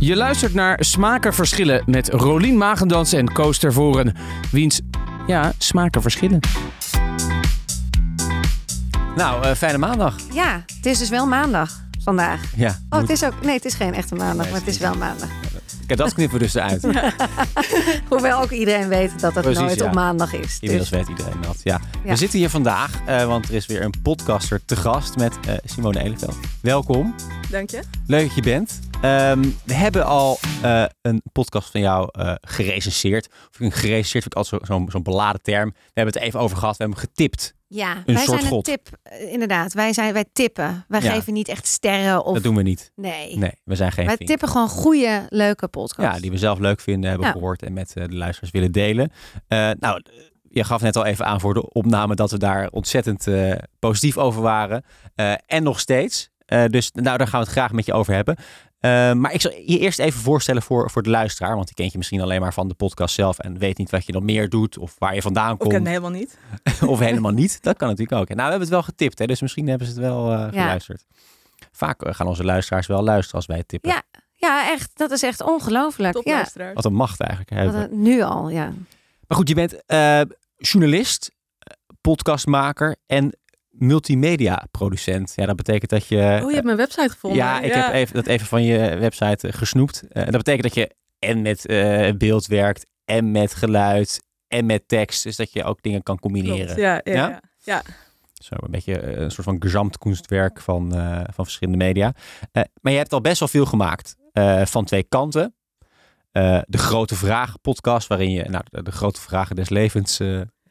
Je luistert naar Smaken Verschillen met Rolien Magendans en Koos Tervoren. Wiens, ja, smaken verschillen. Nou, eh, fijne maandag. Ja, het is dus wel maandag vandaag. Ja, Oh, het is ook. Nee, het is geen echte maandag, maar het is wel maandag. Kijk, dat knippen we dus eruit. Hoewel ook iedereen weet dat het Precies, nooit ja. op maandag is. Inmiddels Dus, weet iedereen dat. Ja. Ja. We zitten hier vandaag, eh, want er is weer een podcaster te gast met eh, Simone Eleveld. Welkom. Dank je. Leuk dat je bent. Ehm, we hebben al eh, een podcast van jou eh gerecenseerd. Of gerecenseerd vind ik altijd zo- zo'n zo'n beladen term. We hebben het even over gehad. We hebben hem getipt. ja, een wij soort zijn een god. tip. eh, Inderdaad, wij, zijn, wij tippen. Wij Ja. geven niet echt sterren of. Dat doen we niet. Nee. Nee, we zijn geen Wij vink. tippen gewoon goede, leuke podcasts. Ja, die we zelf leuk vinden, hebben gehoord en met de luisteraars willen delen. Nou, je gaf net al even aan voor de opname dat we daar ontzettend positief over waren. En nog steeds. Dus nou, daar gaan we het graag met je over hebben. Eh, maar ik zal je eerst even voorstellen voor, voor de luisteraar. Want die kent je misschien alleen maar van de podcast zelf. En weet niet wat je nog meer doet. Of waar je vandaan komt. ken me helemaal niet. of helemaal niet. Dat kan natuurlijk ook. Nou, we hebben het wel getipt. Hè, dus misschien hebben ze het wel eh, geluisterd. Vaak eh, gaan onze luisteraars wel luisteren als wij het tippen. Ja, Ja, echt. Dat is echt ongelooflijk. Ja. Wat een macht eigenlijk. hè. Wat een- nu al, ja. Maar goed, je bent eh, journalist, podcastmaker en multimedia producent. Ja, dat betekent dat je... Oh, je hebt mijn website gevonden. ja, ik heb even, dat even van je website eh, gesnoept. Eh, dat betekent dat je en met eh, beeld werkt, en met geluid, en met tekst. Dus dat je ook dingen kan combineren. Klopt, Ja, ja, Ja? Zo een beetje een soort van gezamtkunstwerk van, van verschillende media. Maar je hebt al best wel veel gemaakt van twee kanten. De Grote Vragen podcast, waarin je nou, de, de grote vragen des levens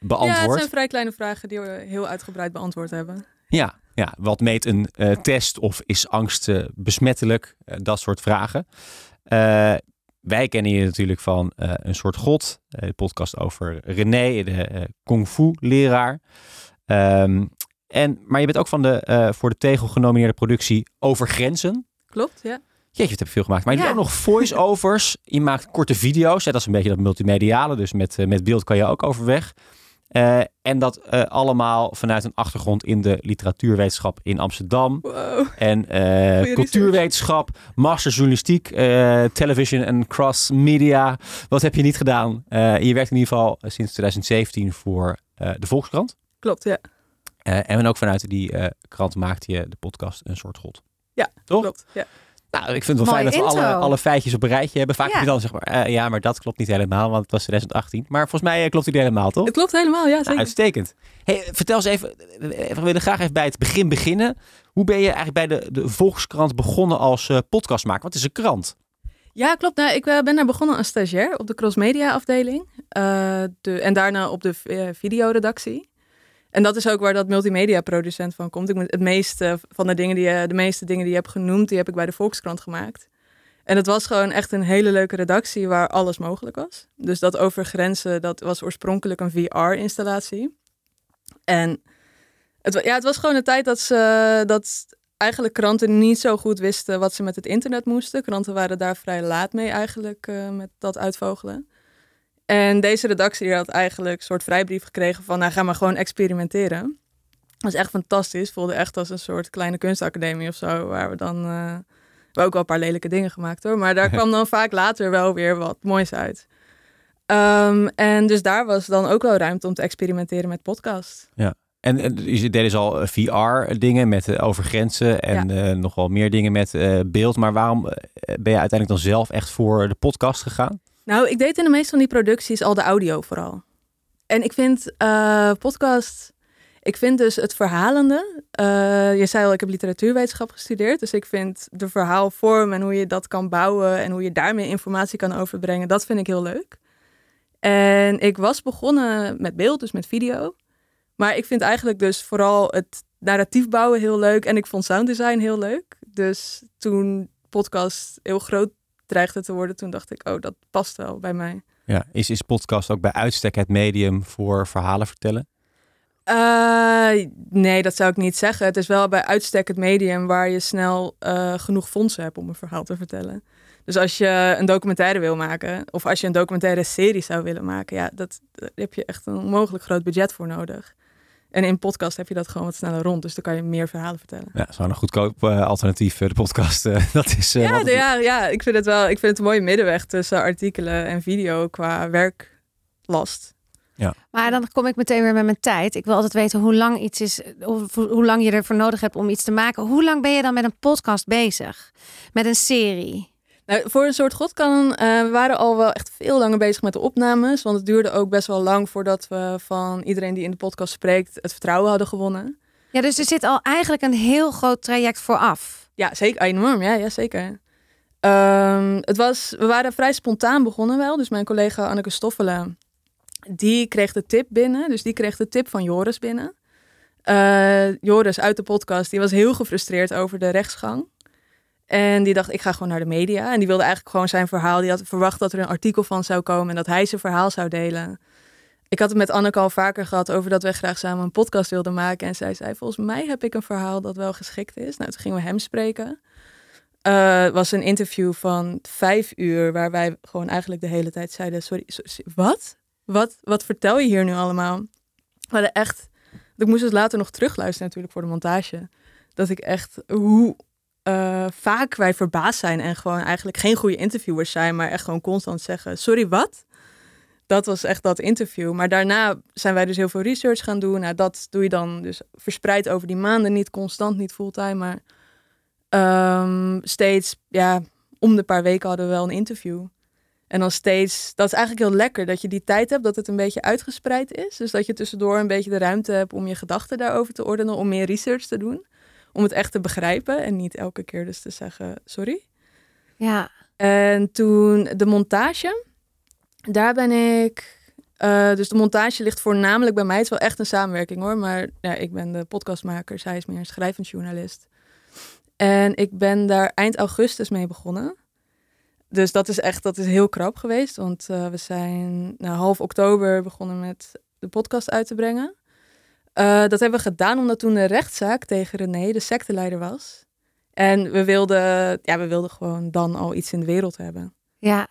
eh, Ja, het zijn vrij kleine vragen die we heel uitgebreid beantwoord hebben. Ja, ja, wat meet een eh, test of is angst eh, besmettelijk? Eh, dat soort vragen. Wij kennen je natuurlijk van Een soort God, de podcast over René, de eh, kung fu leraar. Ehm, en, maar je bent ook van de voor de Tegel genomineerde productie Over Grenzen. Klopt, ja. Jeetje, wat heb je veel gemaakt. Maar je Ja. doet ook nog voice-overs. Je maakt korte video's. Hè, dat is een beetje dat multimediale. Dus met, met beeld kan je ook overweg. Eh, en dat eh, allemaal vanuit een achtergrond in de literatuurwetenschap in Amsterdam. Wow. En eh, cultuurwetenschap, master journalistiek, eh, television en cross media. Wat heb je niet gedaan? Je werkt in ieder geval sinds 2017 voor de Volkskrant. Klopt, ja. En ook vanuit die krant maakte je de podcast Een soort God. Ja, Toch? Klopt, ja. Nou, ik vind het wel fijn dat we alle, alle feitjes op een rijtje hebben. Vaak Ja. heb je dan zeg maar, eh, ja, maar dat klopt niet helemaal, want het was 2018. Maar volgens mij eh, klopt die helemaal, toch? Het klopt helemaal, ja, Nou, zeker. uitstekend. Hey, vertel eens even, eh, we willen graag even bij het begin beginnen. Hoe ben je eigenlijk bij de, de Volkskrant begonnen als eh, podcastmaker? Wat is een krant? Ja, klopt. Nou, ik ben daar begonnen als stagiair op de crossmedia afdeling. De, en daarna op de videoredactie. En dat is ook waar dat multimedia producent van komt. Ik moet het meeste van de dingen die je, de meeste dingen die je hebt genoemd, die heb ik bij de Volkskrant gemaakt. En het was gewoon echt een hele leuke redactie waar alles mogelijk was. Dus dat over grenzen, dat was oorspronkelijk een VR-installatie. En het, ja, het was gewoon een tijd dat ze dat eigenlijk kranten niet zo goed wisten wat ze met het internet moesten. Kranten waren daar vrij laat mee eigenlijk eh, met dat uitvogelen. En deze redactie die had eigenlijk een soort vrijbrief gekregen van, nou ga maar gewoon experimenteren. Dat was echt fantastisch. Voelde echt als een soort kleine kunstacademie of zo, waar we dan... eh, we ook wel een paar lelijke dingen gemaakt hoor, maar daar kwam dan vaak later wel weer wat moois uit. Ehm, en dus daar was dan ook wel ruimte om te experimenteren met podcast. En, en je deed dus al VR-dingen met eh, over grenzen en eh, nog wel meer dingen met eh, beeld. Maar waarom eh, ben je uiteindelijk dan zelf echt voor de podcast gegaan? Nou, ik deed in de meeste van die producties al de audio vooral. En ik vind eh, podcast, ik vind dus het verhalende. eh, je zei al, ik heb literatuurwetenschap gestudeerd. Dus ik vind de verhaalvorm en hoe je dat kan bouwen en hoe je daarmee informatie kan overbrengen, dat vind ik heel leuk. En ik was begonnen met beeld, dus met video. Maar ik vind eigenlijk dus vooral het narratief bouwen heel leuk. En ik vond sounddesign heel leuk. Dus toen podcast heel groot dreigde te worden, toen dacht ik, oh, dat past wel bij mij. Ja, is, is podcast ook bij uitstek het medium voor verhalen vertellen? Eh, nee, dat zou ik niet zeggen. Het is wel bij uitstek het medium waar je snel eh, genoeg fondsen hebt om een verhaal te vertellen. Dus als je een documentaire wil maken, of als je een documentaire serie zou willen maken, ja, dat, daar heb je echt een onmogelijk groot budget voor nodig. En in podcast heb je dat gewoon wat sneller rond. Dus dan kan je meer verhalen vertellen. Ja, dat is wel een goedkoop eh, alternatief, de podcast. eh, dat is, eh, ja, de- ja, ja, ik vind het wel. Ik vind het een mooie middenweg tussen artikelen en video qua werklast. Maar dan kom ik meteen weer met mijn tijd. Ik wil altijd weten hoe lang iets is, of hoe hoe lang je ervoor nodig hebt om iets te maken. Hoe lang ben je dan met een podcast bezig? Met een serie? Nou, voor een soort godkan eh, we waren al wel echt veel langer bezig met de opnames. Want het duurde ook best wel lang voordat we van iedereen die in de podcast spreekt het vertrouwen hadden gewonnen. Ja, dus er zit al eigenlijk een heel groot traject vooraf. Ja, zeker. Enorm. Ja, ja zeker. Ehm, het was, we waren vrij spontaan begonnen wel. Dus mijn collega Anneke Stoffelen, die kreeg de tip binnen. Dus die kreeg de tip van Joris binnen. Eh, Joris uit de podcast, die was heel gefrustreerd over de rechtsgang. En die dacht, ik ga gewoon naar de media. En die wilde eigenlijk gewoon zijn verhaal. Die had verwacht dat er een artikel van zou komen en dat hij zijn verhaal zou delen. Ik had het met Anneke al vaker gehad over dat wij graag samen een podcast wilden maken. En zij zei, volgens mij heb ik een verhaal dat wel geschikt is. Nou, toen gingen we hem spreken. Het was een interview van vijf uur, waar wij gewoon eigenlijk de hele tijd zeiden, sorry, so- so- wat? Wat, wat vertel je hier nu allemaal? We hadden echt, ik moest het later nog terugluisteren natuurlijk voor de montage. Dat ik echt, hoe eh, vaak wij verbaasd zijn en gewoon eigenlijk geen goede interviewers zijn, maar echt gewoon constant zeggen, sorry, wat? Dat was echt dat interview. Maar daarna zijn wij dus heel veel research gaan doen. Nou, dat doe je dan dus verspreid over die maanden. Niet constant, niet fulltime, maar ehm, steeds, ja, om de paar weken hadden we wel een interview. En dan steeds, dat is eigenlijk heel lekker dat je die tijd hebt, dat het een beetje uitgespreid is. Dus dat je tussendoor een beetje de ruimte hebt om je gedachten daarover te ordenen, om meer research te doen. Om het echt te begrijpen en niet elke keer dus te zeggen sorry. Ja, En toen de montage, daar ben ik. eh, dus de montage ligt voornamelijk bij mij. Het is wel echt een samenwerking hoor. Maar ja, ik ben de podcastmaker, zij is meer een schrijvend journalist. En ik ben daar eind augustus mee begonnen. Dus dat is echt dat is heel krap geweest. Want eh, we zijn nou, half oktober begonnen met de podcast uit te brengen. Eh, dat hebben we gedaan omdat toen de rechtszaak tegen René, de secteleider, was. En we wilden, ja, we wilden gewoon dan al iets in de wereld hebben. ja,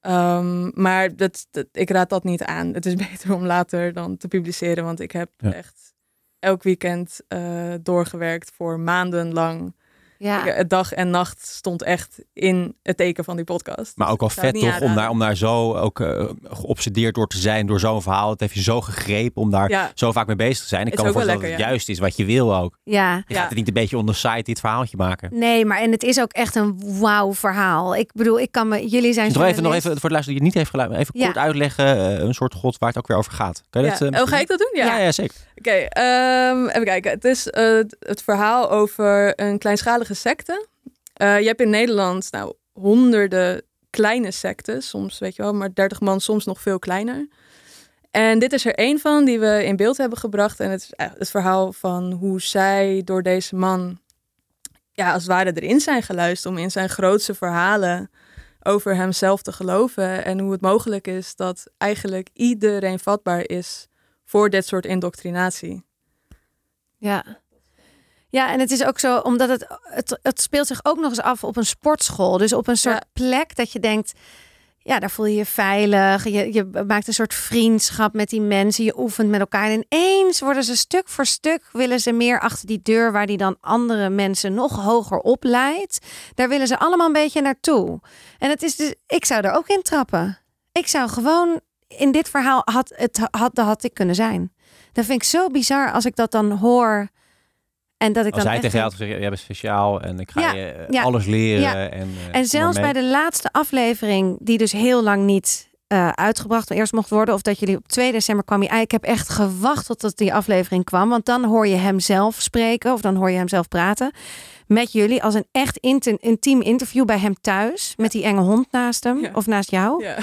Ehm, maar dat, dat, ik raad dat niet aan. Het is beter om later dan te publiceren. Want ik heb Ja. echt elk weekend eh, doorgewerkt voor maanden lang. Ja. Ik- het dag en nacht stond echt in het teken van die podcast. Maar ook al het vet toch, om daar, om daar zo ook eh, geobsedeerd door te zijn, door zo'n verhaal. Het heeft je zo gegrepen om daar Ja, zo vaak mee bezig te zijn. Ik Is kan me voorstellen dat het juist is wat je wil ook. ja. Je Ja. gaat het niet een beetje on the side dit verhaaltje maken. Nee, maar en het is ook echt een wauw verhaal. Ik bedoel, ik kan me, jullie zijn Dus nog even, nog even voor de luisteraar die het niet heeft geluid, even Ja. kort uitleggen. eh, een soort god waar het ook weer over gaat. Kan je ja. dat, eh, oh, ga ik dat doen? Ja. Ja, ja, zeker. Oké, ehm, even kijken. Het is eh, het verhaal over een kleinschalige secte. Eh, je hebt in Nederland nou, honderden kleine sectes, soms weet je wel, maar 30 man, soms nog veel kleiner. En dit is er één van die we in beeld hebben gebracht. En het is het verhaal van hoe zij door deze man, ja, als het ware erin zijn geluisterd om in zijn grootste verhalen over hemzelf te geloven. En hoe het mogelijk is dat eigenlijk iedereen vatbaar is voor dit soort indoctrinatie. Ja. Ja, en het is ook zo, omdat het, het, het speelt zich ook nog eens af op een sportschool. Dus op een soort Ja. plek dat je denkt, ja, daar voel je je veilig. Je, je maakt een soort vriendschap met die mensen. Je oefent met elkaar. En ineens worden ze stuk voor stuk, willen ze meer achter die deur waar die dan andere mensen nog hoger opleidt. Daar willen ze allemaal een beetje naartoe. En het is dus, ik zou er ook in trappen. Ik zou gewoon, in dit verhaal had het had, dat had ik kunnen zijn. Dat vind ik zo bizar als ik dat dan hoor. En dat ik Als dan hij tegen jou had gezegd, jij bent speciaal en ik ga Ja, je eh, ja, alles leren. ja. En, eh, En zelfs bij de laatste aflevering, die dus heel lang niet eh, uitgebracht eerst mocht worden, of dat jullie op 2 december kwam je. Ik heb echt gewacht tot die aflevering kwam, want dan hoor je hem zelf spreken of dan hoor je hem zelf praten met jullie als een echt inti- intiem interview bij hem thuis met die enge hond naast hem Ja. of naast jou. Ja.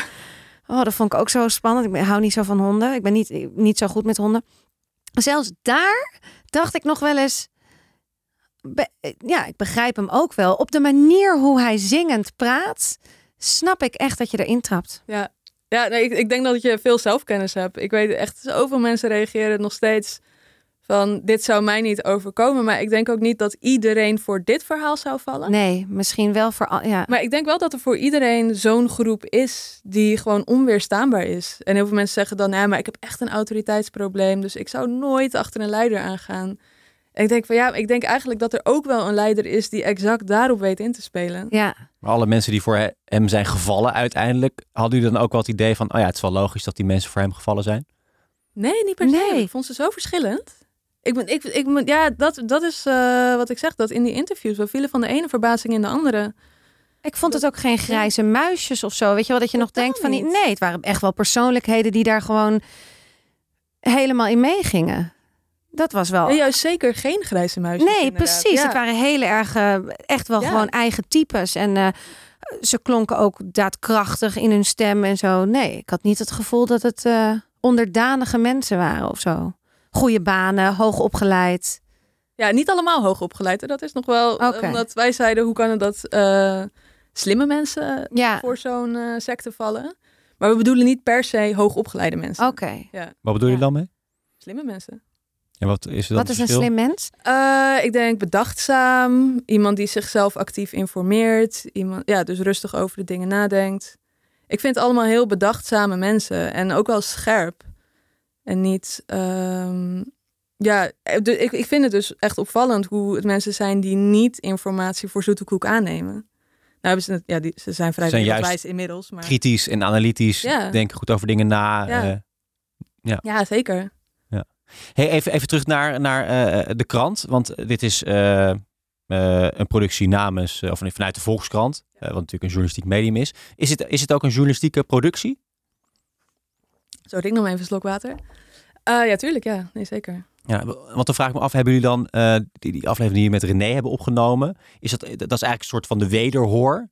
Oh, dat vond ik ook zo spannend. Ik ben- hou niet zo van honden. Ik ben niet, niet zo goed met honden. Zelfs daar dacht ik nog wel eens. Ja, ik begrijp hem ook wel. Op de manier hoe hij zingend praat, snap ik echt dat je erin trapt. Ja, ja nee, ik, ik denk dat je veel zelfkennis hebt. Ik weet echt, zoveel mensen reageren nog steeds Van dit zou mij niet overkomen. Maar ik denk ook niet dat iedereen voor dit verhaal zou vallen. Nee, misschien wel voor... al- Ja. Maar ik denk wel dat er voor iedereen zo'n groep is die gewoon onweerstaanbaar is. En heel veel mensen zeggen dan, ja, maar ik heb echt een autoriteitsprobleem, dus ik zou nooit achter een leider aangaan. En ik denk van ja, ik denk eigenlijk dat er ook wel een leider is die exact daarop weet in te spelen. ja. Maar alle mensen die voor he- hem zijn gevallen uiteindelijk, hadden jullie dan ook wel het idee van, oh ja, het is wel logisch dat die mensen voor hem gevallen zijn? Nee, niet per se. Nee. Ik vond ze zo verschillend. Ik ben, ik, ik, ben- ja, dat, dat is eh, wat ik zeg, dat in die interviews, we vielen van de ene verbazing in de andere. Ik vond het ook geen grijze muisjes of zo. Weet je wel, dat je nog denkt van... die-. Nee, het waren echt wel persoonlijkheden die daar gewoon helemaal in meegingen. Dat was wel... En juist zeker geen grijze muisjes. Nee, inderdaad. precies. Ja. Het waren hele erg, eh, echt wel Ja. gewoon eigen types. En eh, ze klonken ook daadkrachtig in hun stem en zo. Nee, ik had niet het gevoel dat het eh, onderdanige mensen waren of zo. Goede banen, hoog opgeleid. Ja, niet allemaal hoog opgeleid. Dat is nog wel, Oké. omdat wij zeiden, hoe kan het dat eh, slimme mensen Ja, voor zo'n eh, secte vallen? Maar we bedoelen niet per se hoogopgeleide mensen. oké. Wat bedoel je Ja. dan mee? Slimme mensen. En wat is dan Wat is een slim mens? Eh, ik denk bedachtzaam. Iemand die zichzelf actief informeert. Iemand, ja, dus rustig over de dingen nadenkt. Ik vind allemaal heel bedachtzame mensen. En ook wel scherp. En niet... ehm, ja, eh, ik, ik vind het dus echt opvallend hoe het mensen zijn die niet informatie voor zoete koek aannemen. Nou hebben ze het, ja, die, ze zijn vrij wereldwijs inmiddels. Maar Kritisch en analytisch, Ja. denken goed over dingen na. Ja. eh. ja, zeker. Hey, even, even terug naar, naar eh, de krant. Want dit is eh, eh, een productie namens, of vanuit de Volkskrant. wat natuurlijk een journalistiek medium is. Is het, is het ook een journalistieke productie? Zo, ik nog maar even een slok water. Eh, ja, tuurlijk. Ja, nee, zeker. Ja, want dan vraag ik me af, hebben jullie dan die, die aflevering die jullie met René hebben opgenomen? Is dat, dat is eigenlijk een soort van de wederhoor?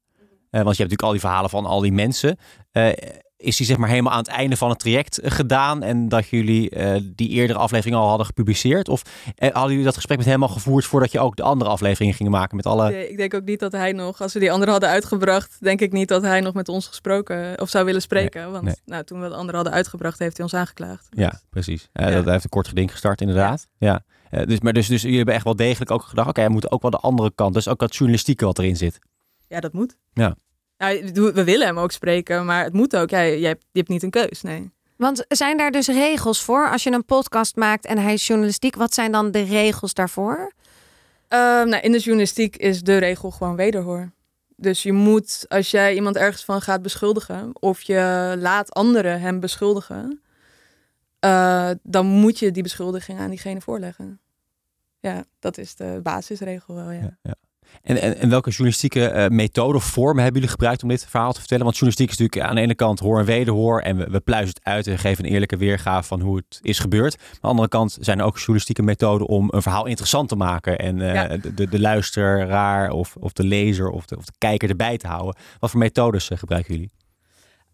Eh, want je hebt natuurlijk al die verhalen van al die mensen. Eh, is die zeg maar helemaal aan het einde van het traject eh, gedaan en dat jullie die eerdere aflevering al hadden gepubliceerd? Of hadden jullie dat gesprek met hem al gevoerd voordat je ook de andere afleveringen ging maken met alle... Nee, ik denk ook niet dat hij nog, als we die andere hadden uitgebracht, denk ik niet dat hij nog met ons gesproken of zou willen spreken. want nee. Nou, toen we de andere hadden uitgebracht, heeft hij ons aangeklaagd. Ja, precies. Ja. Dat heeft een kort geding gestart, inderdaad. Ja. Dus, maar dus, dus jullie hebben echt wel degelijk ook gedacht, oké, we moeten ook wel de andere kant, dus ook dat journalistieke wat erin zit. Ja, dat moet. Ja. Bedoel, we willen hem ook spreken, maar het moet ook. Ja, je, hebt, je hebt niet een keus, nee. Want zijn daar dus regels voor? Als je een podcast maakt en hij is journalistiek, wat zijn dan de regels daarvoor? Ehm, nou, in de journalistiek is de regel gewoon wederhoor. Dus je moet, als jij iemand ergens van gaat beschuldigen, of je laat anderen hem beschuldigen, eh, dan moet je die beschuldiging aan diegene voorleggen. Ja, dat is de basisregel wel, ja. Ja, ja. En, en, en welke journalistieke eh, methode of vormen hebben jullie gebruikt om dit verhaal te vertellen? Want journalistiek is natuurlijk aan de ene kant hoor en wederhoor en we, we pluizen het uit en geven een eerlijke weergave van hoe het is gebeurd. Maar aan de andere kant zijn er ook journalistieke methoden om een verhaal interessant te maken en eh, Ja. de, de, de luisteraar of, of de lezer of de, of de kijker erbij te houden. Wat voor methodes eh, gebruiken jullie?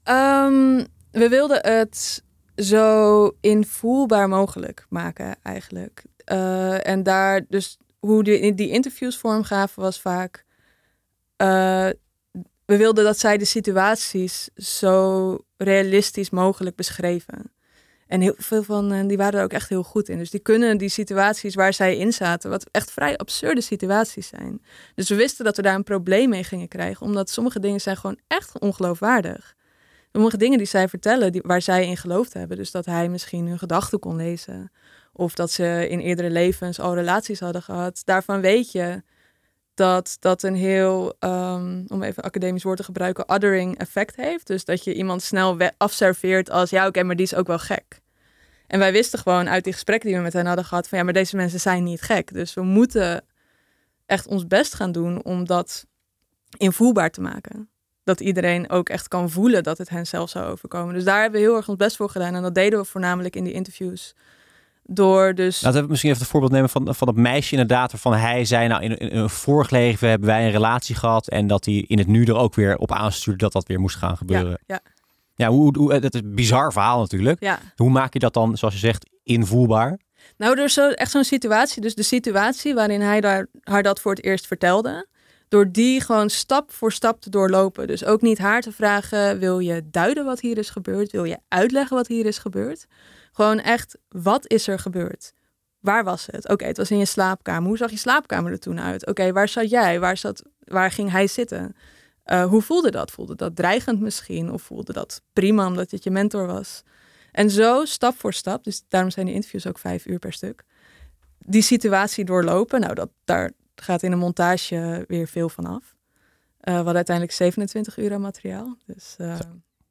Ehm, we wilden het zo invoelbaar mogelijk maken, eigenlijk. En daar dus hoe die, die interviews vormgaven was vaak. eh, we wilden dat zij de situaties zo realistisch mogelijk beschreven. En heel veel van hen die waren er ook echt heel goed in. Dus die kunnen die situaties waar zij in zaten, wat echt vrij absurde situaties zijn. Dus we wisten dat we daar een probleem mee gingen krijgen, omdat sommige dingen zijn gewoon echt ongeloofwaardig. Sommige dingen die zij vertellen, die, waar zij in geloofd hebben. Dus dat hij misschien hun gedachten kon lezen. Of dat ze in eerdere levens al relaties hadden gehad. Daarvan weet je dat dat een heel, ehm, om even academisch woord te gebruiken, othering effect heeft. Dus dat je iemand snel afserveert als, ja oké, maar die is ook wel gek. En wij wisten gewoon uit die gesprekken die we met hen hadden gehad, van ja, maar deze mensen zijn niet gek. Dus we moeten echt ons best gaan doen om dat invoelbaar te maken dat iedereen ook echt kan voelen dat het hen zelf zou overkomen. Dus daar hebben we heel erg ons best voor gedaan. En dat deden we voornamelijk in die interviews. Door dus... Laten we misschien even het voorbeeld nemen van, van dat meisje inderdaad, waarvan hij zei, nou in, in een vorig leven hebben wij een relatie gehad en dat hij in het nu er ook weer op aanstuurde dat dat weer moest gaan gebeuren. ja, ja, Ja, hoe, hoe, dat is een bizar verhaal natuurlijk. ja. Hoe maak je dat dan, zoals je zegt, invoelbaar? Nou, door zo, echt zo'n situatie, dus de situatie waarin hij daar, haar dat voor het eerst vertelde, door die gewoon stap voor stap te doorlopen. Dus ook niet haar te vragen, wil je duiden wat hier is gebeurd? Wil je uitleggen wat hier is gebeurd? Gewoon echt, wat is er gebeurd? waar was het? Oké, het was in je slaapkamer. Hoe zag je slaapkamer er toen uit? Oké, waar zat jij? Waar, zat, waar ging hij zitten? Uh, hoe voelde dat? Voelde dat dreigend misschien? Of voelde dat prima omdat het je mentor was? En zo, stap voor stap, dus daarom zijn die interviews ook vijf uur per stuk, die situatie doorlopen. Nou, dat, daar gaat in een montage weer veel van af. Uh, we hadden uiteindelijk 27 uur aan materiaal. Dus uh,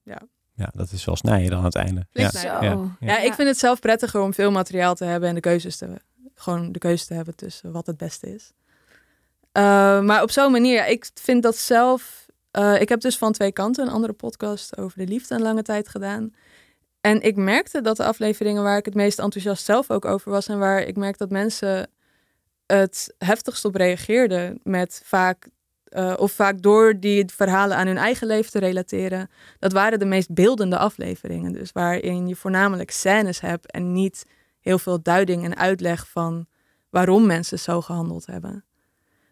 ja. Ja, dat is wel snijden dan aan het einde. Ja. Ja, ja. ja, ik vind het zelf prettiger om veel materiaal te hebben en de keuzes te gewoon de keuze te hebben tussen wat het beste is. Uh, maar op zo'n manier, ik vind dat zelf. Uh, ik heb dus van twee kanten een andere podcast over de liefde een lange tijd gedaan. En ik merkte dat de afleveringen waar ik het meest enthousiast zelf ook over was en waar ik merk dat mensen het heftigst op reageerden met vaak uh, of vaak door die verhalen aan hun eigen leven te relateren, dat waren de meest beeldende afleveringen. Dus waarin je voornamelijk scènes hebt en niet heel veel duiding en uitleg van waarom mensen zo gehandeld hebben.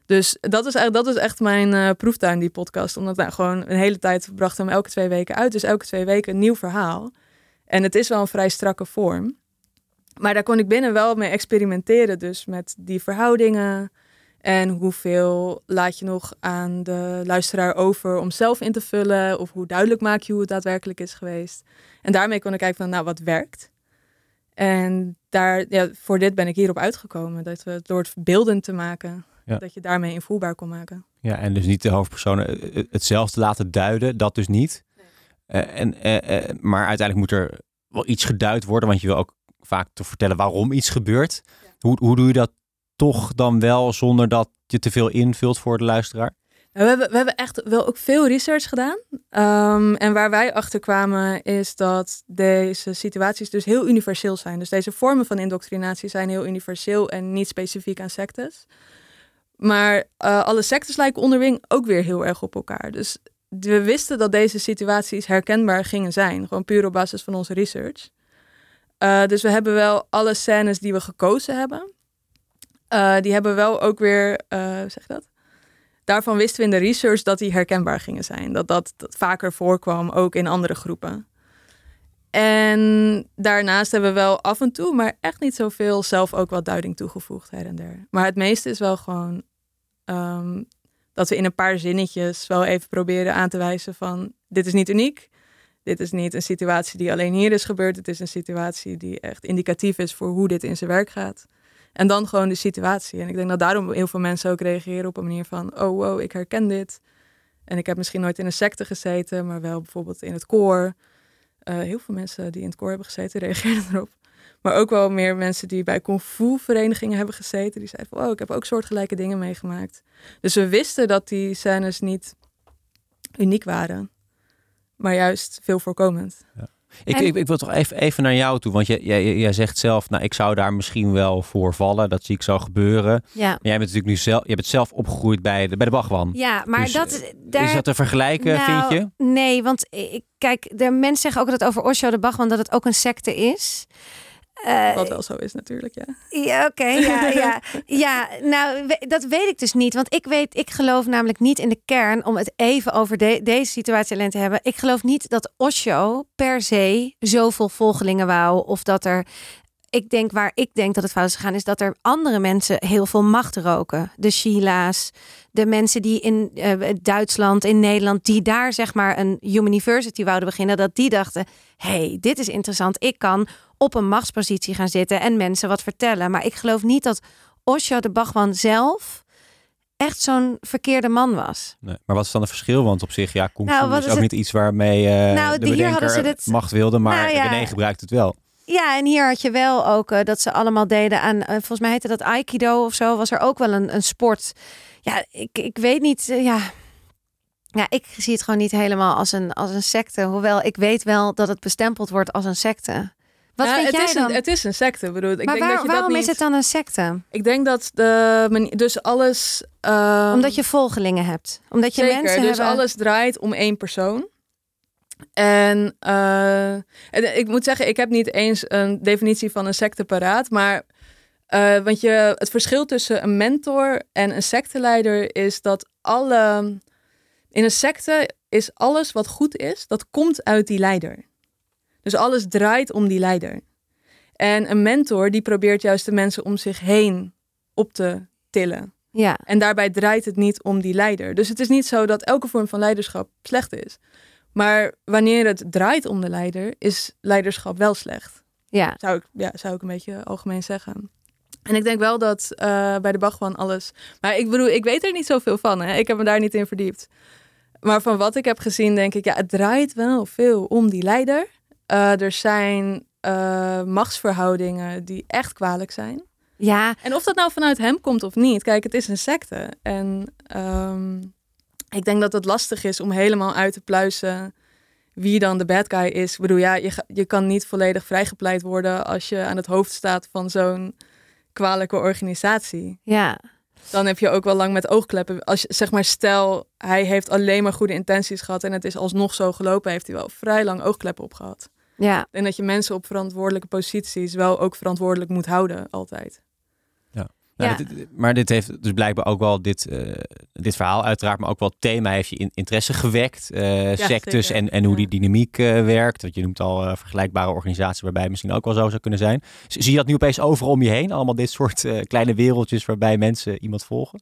Dus dat is, eigenlijk, dat is echt mijn uh, proeftuin, die podcast. Omdat nou, gewoon een hele tijd brachten hem elke twee weken uit. Dus elke twee weken een nieuw verhaal. En het is wel een vrij strakke vorm. Maar daar kon ik binnen wel mee experimenteren. Dus met die verhoudingen. En hoeveel laat je nog aan de luisteraar over om zelf in te vullen? Of hoe duidelijk maak je hoe het daadwerkelijk is geweest? En daarmee kon ik kijken van, nou, wat werkt? En daar, ja, voor dit ben ik hierop uitgekomen. Dat we door het beeldend te maken, dat je daarmee invoelbaar kon maken. Ja, en dus niet de hoofdpersonen hetzelfde laten duiden, dat dus niet. Nee. Uh, en, uh, uh, maar uiteindelijk moet er wel iets geduid worden, want je wil ook vaak te vertellen waarom iets gebeurt. Ja. Hoe, hoe doe je dat toch dan wel zonder dat je te veel invult voor de luisteraar? Nou, we, hebben, we hebben echt wel ook veel research gedaan. Um, en waar wij achter kwamen is dat deze situaties dus heel universeel zijn. Dus deze vormen van indoctrinatie zijn heel universeel en niet specifiek aan sectes. Maar uh, alle sectes lijken onderling ook weer heel erg op elkaar. Dus we wisten dat deze situaties herkenbaar gingen zijn. Gewoon puur op basis van onze research. Uh, dus we hebben wel alle scènes die we gekozen hebben. Uh, die hebben wel ook weer, zeg dat? daarvan wisten we in de research dat die herkenbaar gingen zijn. Dat, dat vaker voorkwam, ook in andere groepen. En daarnaast hebben we wel af en toe, maar echt niet zoveel, zelf ook wat duiding toegevoegd her en der. Maar het meeste is wel gewoon um, dat we in een paar zinnetjes wel even proberen aan te wijzen van dit is niet uniek. Dit is niet een situatie die alleen hier is gebeurd. Het is een situatie die echt indicatief is voor hoe dit in zijn werk gaat. En dan gewoon de situatie. En ik denk dat daarom heel veel mensen ook reageren op een manier van: oh wow, ik herken dit. En ik heb misschien nooit in een secte gezeten, maar wel bijvoorbeeld in het koor. Uh, heel veel mensen die in het koor hebben gezeten reageren erop. Maar ook wel meer mensen die bij kung fu verenigingen hebben gezeten. Die zeiden van, oh, ik heb ook soortgelijke dingen meegemaakt. Dus we wisten dat die scènes niet uniek waren. Maar juist veel voorkomend. Ja. Ik, ik, ik, wil toch even, even naar jou toe, want jij, jij, jij zegt zelf, nou, ik zou daar misschien wel voor vallen. Dat zie ik zo gebeuren. Ja. Maar jij bent natuurlijk nu zelf, je bent zelf opgegroeid bij de, bij de Bachwan. Ja, maar dus, dat... Eh, daar... Is dat te vergelijken, nou, vind je? Nee, want ik, kijk, de mensen zeggen ook dat over Osho de Bachwan dat het ook een secte is. Uh, Wat wel zo is natuurlijk, ja. Ja, oké. ja, ja. ja, nou, dat weet ik dus niet. Want ik weet, ik geloof namelijk niet in de kern, om het even over deze situatie alleen te hebben. Ik geloof niet dat Osho per se zoveel volgelingen wou. Of dat er ik denk waar ik denk dat het fout is gegaan, is dat er andere mensen heel veel macht roken. De Sheila's, de mensen die in uh, Duitsland, in Nederland, die daar zeg maar een university wouden beginnen, dat die dachten: hey, dit is interessant. Ik kan op een machtspositie gaan zitten en mensen wat vertellen. Maar ik geloof niet dat Osho de Bachman zelf echt zo'n verkeerde man was. Nee, maar wat is dan het verschil? Want op zich, ja, kung nou, is ook niet iets waarmee uh, nou, de bedenker ze dit... macht wilde, maar nou, ja. René gebruikt het wel. Ja, en hier had je wel ook uh, dat ze allemaal deden aan, uh, volgens mij heette dat Aikido of zo, was er ook wel een, een sport. Ja, ik, ik weet niet, ja... Ja, ik zie het gewoon niet helemaal als een, als een secte. Hoewel ik weet wel dat het bestempeld wordt als een secte. Wat vind het jij is dan? Een, het is een secte, bedoel ik. Maar denk waar, dat je waarom dat is het dan een secte? Ik denk dat de dus alles. Um, Omdat je volgelingen hebt. Omdat je zeker, mensen dus hebben... alles draait om één persoon. En, uh, en ik moet zeggen, ik heb niet eens een definitie van een secte paraat, maar uh, want je, het verschil tussen een mentor en een secteleider is dat alle in een secte is alles wat goed is, dat komt uit die leider. Dus alles draait om die leider. En een mentor die probeert juist de mensen om zich heen op te tillen. Ja, En daarbij draait het niet om die leider. Dus het is niet zo dat elke vorm van leiderschap slecht is. Maar wanneer het draait om de leider, is leiderschap wel slecht. ja, Zou ik, ja, zou ik een beetje algemeen zeggen. En ik denk wel dat eh, bij de Bachwan alles. Maar ik bedoel, ik weet er niet zoveel van. Hè? Ik heb me daar niet in verdiept. Maar van wat ik heb gezien, denk ik, ja, het draait wel veel om die leider. Eh, er zijn eh, machtsverhoudingen die echt kwalijk zijn. ja, En of dat nou vanuit hem komt of niet, kijk, het is een secte. En ehm, ik denk dat het lastig is om helemaal uit te pluizen wie dan de bad guy is. Ik bedoel, ja, je, je kan niet volledig vrijgepleit worden als je aan het hoofd staat van zo'n kwalijke organisatie. ja, Dan heb je ook wel lang met oogkleppen. Als je, zeg maar, stel, hij heeft alleen maar goede intenties gehad en het is alsnog zo gelopen, heeft hij wel vrij lang oogkleppen op gehad. Ja. En dat je mensen op verantwoordelijke posities wel ook verantwoordelijk moet houden, altijd. Nou, Ja. dit- dit- maar dit heeft dus blijkbaar ook wel dit, eh, dit verhaal uiteraard, maar ook wel het thema heeft je in- interesse gewekt. eh sectes zeker. en, en hoe Ja. die dynamiek eh, werkt. Want je noemt al vergelijkbare organisaties waarbij het misschien ook wel zo zou kunnen zijn. Z- Zie je dat nu opeens overal om je heen? Allemaal dit soort eh, kleine wereldjes waarbij mensen iemand volgen?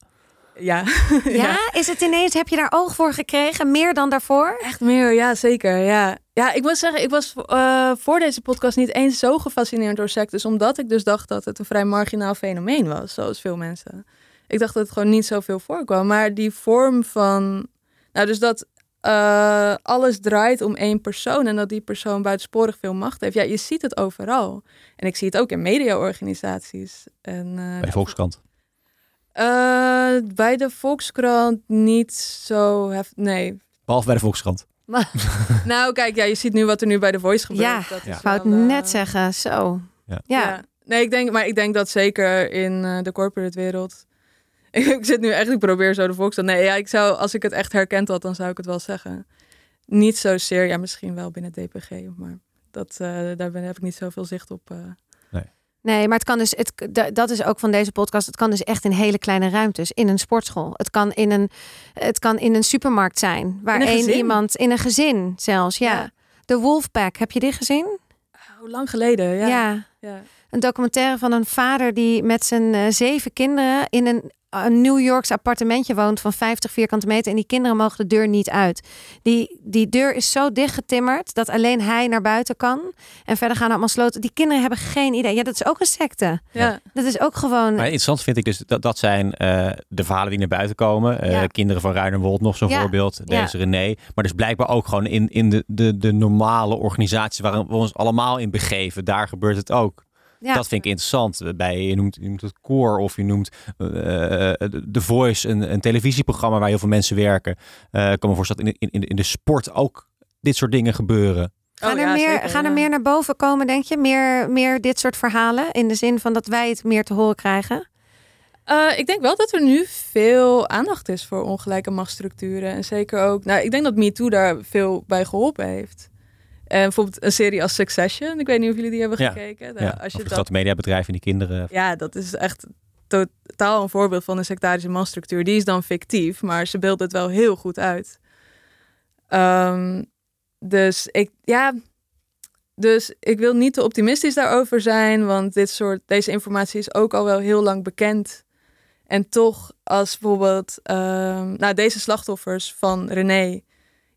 Ja. Ja, is het ineens, heb je daar oog voor gekregen? Meer dan daarvoor? Echt meer, ja, zeker. Ja, ja ik moet zeggen, ik was eh, voor deze podcast niet eens zo gefascineerd door sectes, omdat ik dus dacht dat het een vrij marginaal fenomeen was, zoals veel mensen. Ik dacht dat het gewoon niet zoveel voorkwam. Maar die vorm van, nou, dus dat eh, alles draait om één persoon en dat die persoon buitensporig veel macht heeft. Ja, je ziet het overal. En ik zie het ook in mediaorganisaties. En, eh, Bij de Volkskrant. bij de Volkskrant niet zo hef- Nee, Behalve bij de Volkskrant. nou, kijk, ja, je ziet nu wat er nu bij de Voice gebeurt. Ja, dat is Ja. Ik wou het wel, eh, net zeggen, zo. Ja. Ja, Ja. Nee, ik denk, maar ik denk dat zeker in eh, de corporate wereld. ik zit nu echt, ik probeer zo de Volkskrant. Nee, ja, ik zou, als ik het echt herkend had, dan zou ik het wel zeggen. Niet zozeer, ja, misschien wel binnen DPG, maar dat, eh, daar ben, heb ik niet zoveel zicht op. Nee, maar het kan dus, het, dat is ook van deze podcast. Het kan dus echt in hele kleine ruimtes. In een sportschool. Het kan in een, het kan in een supermarkt zijn. Waar één iemand, in een gezin zelfs, ja. Ja. De Wolfpack, heb je die gezien? Hoe lang geleden? Ja. ja. ja. Een documentaire van een vader die met zijn eh, zeven kinderen in een, een New Yorks appartementje woont van 50 vierkante meter. En die kinderen mogen de deur niet uit. Die, die deur is zo dichtgetimmerd dat alleen hij naar buiten kan. En verder gaan allemaal sloten. Die kinderen hebben geen idee. Ja, dat is ook een secte. Ja. Dat is ook gewoon. Maar interessant vind ik dus dat dat zijn eh, de verhalen die naar buiten komen. Eh, Ja. Kinderen van Ruinerwold nog zo'n Ja. voorbeeld. Ja. Deze René. Maar dus blijkbaar ook gewoon in, in de, de, de normale organisatie waar we ons allemaal in begeven. Daar gebeurt het ook. Ja. Dat vind ik interessant. Bij, je, noemt, je noemt het Core of je noemt eh, The Voice, een, een televisieprogramma waar heel veel mensen werken. Eh ik kan me voorstellen dat in, in, in de sport ook dit soort dingen gebeuren. Gaan, Oh, er, ja, meer, zeker, gaan er ja. meer naar boven komen, denk je? Meer, meer dit soort verhalen? In de zin van dat wij het meer te horen krijgen? Eh, ik denk wel dat er nu veel aandacht is voor ongelijke machtsstructuren. En zeker ook, nou, ik denk dat MeToo daar veel bij geholpen heeft. En bijvoorbeeld een serie als Succession. Ik weet niet of jullie die hebben Ja. gekeken. Nou, Ja, als je dat, grote mediabedrijven en die kinderen. ja, dat is echt totaal een voorbeeld van een sectarische machtsstructuur. Die is dan fictief, maar ze beelden het wel heel goed uit. Ehm, dus ik, ja, dus ik wil niet te optimistisch daarover zijn, want dit soort, deze informatie is ook al wel heel lang bekend. En toch, als bijvoorbeeld, ehm, nou, deze slachtoffers van René,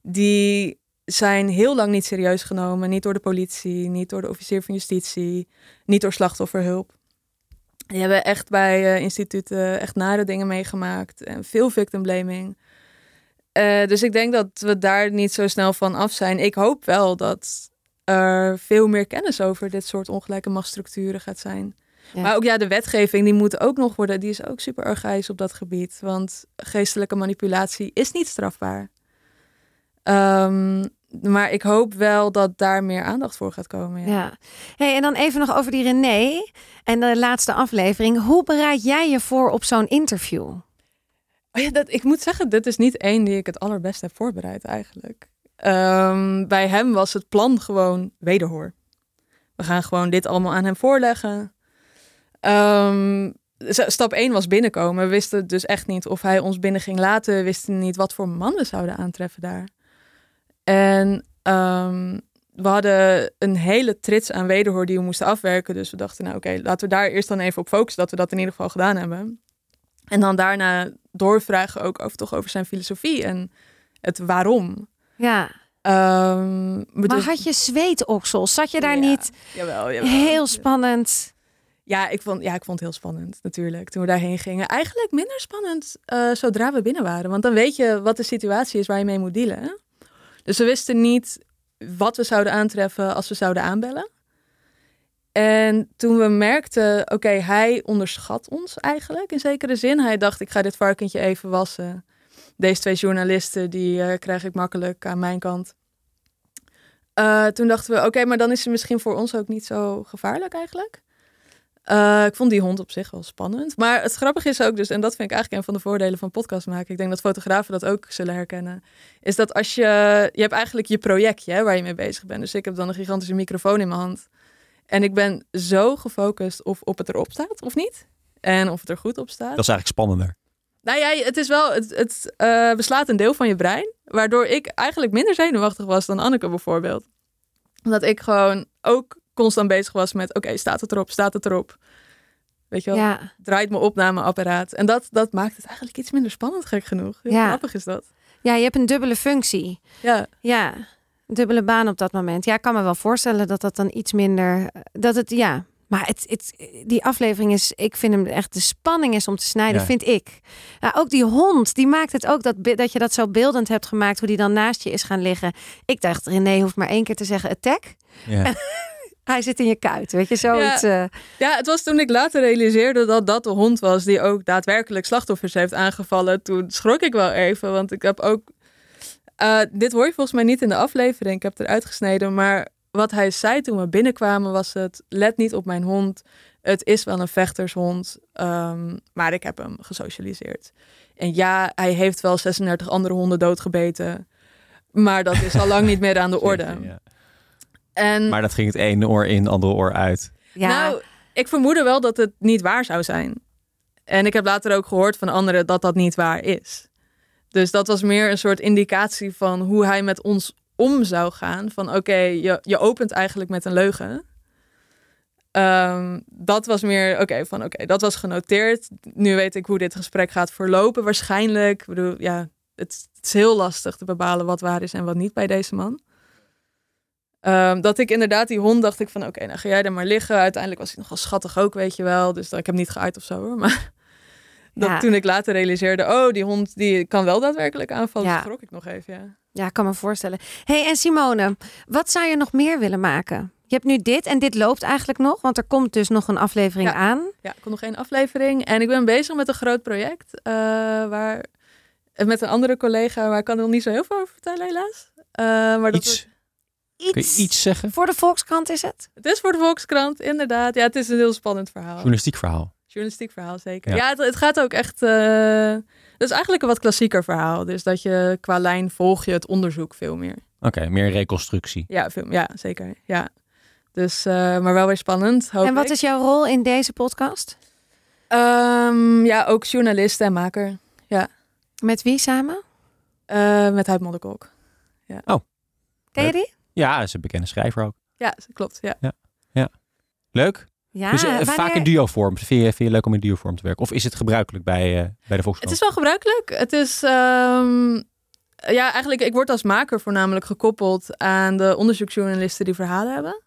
die zijn heel lang niet serieus genomen. Niet door de politie, niet door de officier van justitie, niet door slachtofferhulp. Die hebben echt bij eh, instituten echt nare dingen meegemaakt en veel victim blaming. Eh, dus ik denk dat we daar niet zo snel van af zijn. Ik hoop wel dat er veel meer kennis over dit soort ongelijke machtsstructuren gaat zijn. Ja. Maar ook ja, de wetgeving die moet ook nog worden, die is ook super archaïs op dat gebied. Want geestelijke manipulatie is niet strafbaar. Ehm, maar ik hoop wel dat daar meer aandacht voor gaat komen. Ja. Ja. Hey, en dan even nog over die René en de laatste aflevering. Hoe bereid jij je voor op zo'n interview? Oh ja, dat, ik moet zeggen, dit is niet één die ik het allerbest heb voorbereid eigenlijk. Ehm, bij hem was het plan gewoon wederhoor. We gaan gewoon dit allemaal aan hem voorleggen. Ehm, stap 1 was binnenkomen. We wisten dus echt niet of hij ons binnen ging laten. We wisten niet wat voor man we zouden aantreffen daar. En ehm, we hadden een hele trits aan wederhoor die we moesten afwerken. Dus we dachten, nou oké, laten we daar eerst dan even op focussen dat we dat in ieder geval gedaan hebben. En dan daarna doorvragen ook over, toch over zijn filosofie en het waarom. Ja. Ehm, Maar dus- had je zweetoksels? Zat je daar Ja, niet? Jawel, jawel. Heel spannend. Ja ik, vond, ja, ik vond het heel spannend natuurlijk toen we daarheen gingen. Eigenlijk minder spannend eh, zodra we binnen waren. Want dan weet je wat de situatie is waar je mee moet dealen. Dus we wisten niet wat we zouden aantreffen als we zouden aanbellen. En toen we merkten, oké, hij onderschat ons eigenlijk in zekere zin. Hij dacht, ik ga dit varkentje even wassen. Deze twee journalisten, die eh, krijg ik makkelijk aan mijn kant. Eh, toen dachten we, oké, maar dan is ze misschien voor ons ook niet zo gevaarlijk eigenlijk. Eh, ik vond die hond op zich wel spannend. Maar het grappige is ook dus, en dat vind ik eigenlijk een van de voordelen van podcast maken. Ik denk dat fotografen dat ook zullen herkennen. Is dat als je, je hebt eigenlijk je projectje hè, waar je mee bezig bent. Dus ik heb dan een gigantische microfoon in mijn hand. En ik ben zo gefocust of op het erop staat of niet. En of het er goed op staat. Dat is eigenlijk spannender. Nou ja, het is wel, het, het eh, beslaat een deel van je brein. Waardoor ik eigenlijk minder zenuwachtig was dan Anneke bijvoorbeeld. Omdat ik gewoon ook constant bezig was met, oké, staat het erop, staat het erop. Weet je wel, Ja. draait mijn opnameapparaat. En dat, dat maakt het eigenlijk iets minder spannend, gek genoeg. Heel Ja. grappig is dat. ja, je hebt een dubbele functie. Ja, Ja, dubbele baan op dat moment. Ja, ik kan me wel voorstellen dat dat dan iets minder... Dat het, ja... Maar het, het, die aflevering is, ik vind hem echt, de spanning is om te snijden, Ja. vind ik. Ja, ook die hond, die maakt het ook dat, dat je dat zo beeldend hebt gemaakt, hoe die dan naast je is gaan liggen. Ik dacht, René hoeft maar één keer te zeggen attack. Ja. Hij zit in je kuit, weet je, zoiets. eh. Ja, het was toen ik later realiseerde dat dat de hond was die ook daadwerkelijk slachtoffers heeft aangevallen. Toen schrok ik wel even, want ik heb ook. eh, dit hoor je volgens mij niet in de aflevering, ik heb het eruit gesneden. Maar wat hij zei toen we binnenkwamen was het: let niet op mijn hond. Het is wel een vechtershond, ehm, maar ik heb hem gesocialiseerd. En ja, hij heeft wel 36 andere honden doodgebeten. Maar dat is al lang niet meer aan de orde. Ja. En Maar dat ging het ene oor in, het andere oor uit. ja, nou, ik vermoedde wel dat het niet waar zou zijn. En ik heb later ook gehoord van anderen dat dat niet waar is. Dus dat was meer een soort indicatie van hoe hij met ons om zou gaan. Van oké, je, je opent eigenlijk met een leugen. Ehm, dat was meer, oké, van oké, dat was genoteerd. Nu weet ik hoe dit gesprek gaat verlopen waarschijnlijk. Ik bedoel, ja, het, het is heel lastig te bepalen wat waar is en wat niet bij deze man. Ehm, dat ik inderdaad die hond dacht ik van oké, nou ga jij er maar liggen. Uiteindelijk was hij nogal schattig ook, weet je wel. Dus dat, ik heb hem niet geuit of zo hoor. Maar dat Ja. toen ik later realiseerde, oh die hond die kan wel daadwerkelijk aanvallen. Ja. Ja. schrok ik nog even, ja. ja, ik kan me voorstellen. hey, en Simone, wat zou je nog meer willen maken? Je hebt nu dit en dit loopt eigenlijk nog, want er komt dus nog een aflevering Ja. aan. Ja, ik kon nog één aflevering. En ik ben bezig met een groot project. eh, waar, met een andere collega, waar ik kan er nog niet zo heel veel over vertellen helaas. Eh, maar dat Iets, Iets, kun je iets zeggen? voor de Volkskrant is het? Het is voor de Volkskrant, inderdaad. Ja, het is een heel spannend verhaal. Journalistiek verhaal. Journalistiek verhaal, zeker. Ja. Ja, het, het gaat ook echt... eh, het is eigenlijk een wat klassieker verhaal. Dus dat je qua lijn volg je het onderzoek veel meer. Oké, meer reconstructie. Ja, veel, ja zeker. Ja. Dus, eh, maar wel weer spannend, hoop en wat ik. is jouw rol in deze podcast? Ehm, ja, ook journalist en maker. Met wie samen? Eh, met Huid Modderkolk. Ken je die? Ja, is een bekende schrijver ook. Ja, klopt. Ja. Leuk. Ja, dus wanneer- vaak in duo-vorm. Vind je, vind je leuk om in duo-vorm te werken? Of is het gebruikelijk bij, eh, bij de Volkskrant? Het is wel gebruikelijk. Het is... ehm, ja, eigenlijk, ik word als maker voornamelijk gekoppeld aan de onderzoeksjournalisten die verhalen hebben.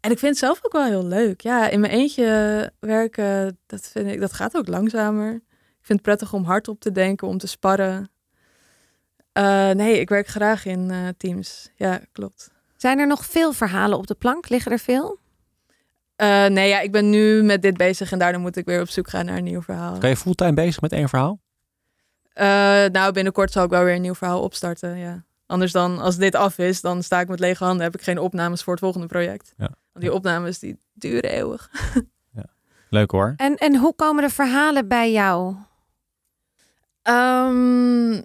En ik vind het zelf ook wel heel leuk. Ja, in mijn eentje werken, dat, vind ik, dat gaat ook langzamer. Ik vind het prettig om hardop te denken, om te sparren. Eh, nee, ik werk graag in eh, teams. Ja, klopt. Zijn er nog veel verhalen op de plank? Liggen er veel? Eh, nee, ja, ik ben nu met dit bezig en daardoor moet ik weer op zoek gaan naar een nieuw verhaal. Kan je fulltime bezig met één verhaal? Eh, nou, binnenkort zal ik wel weer een nieuw verhaal opstarten, ja. Anders dan, als dit af is, dan sta ik met lege handen. Heb ik geen opnames voor het volgende project. Ja. Want die opnames, die duren eeuwig. Leuk hoor. En, en hoe komen de verhalen bij jou? Ehm,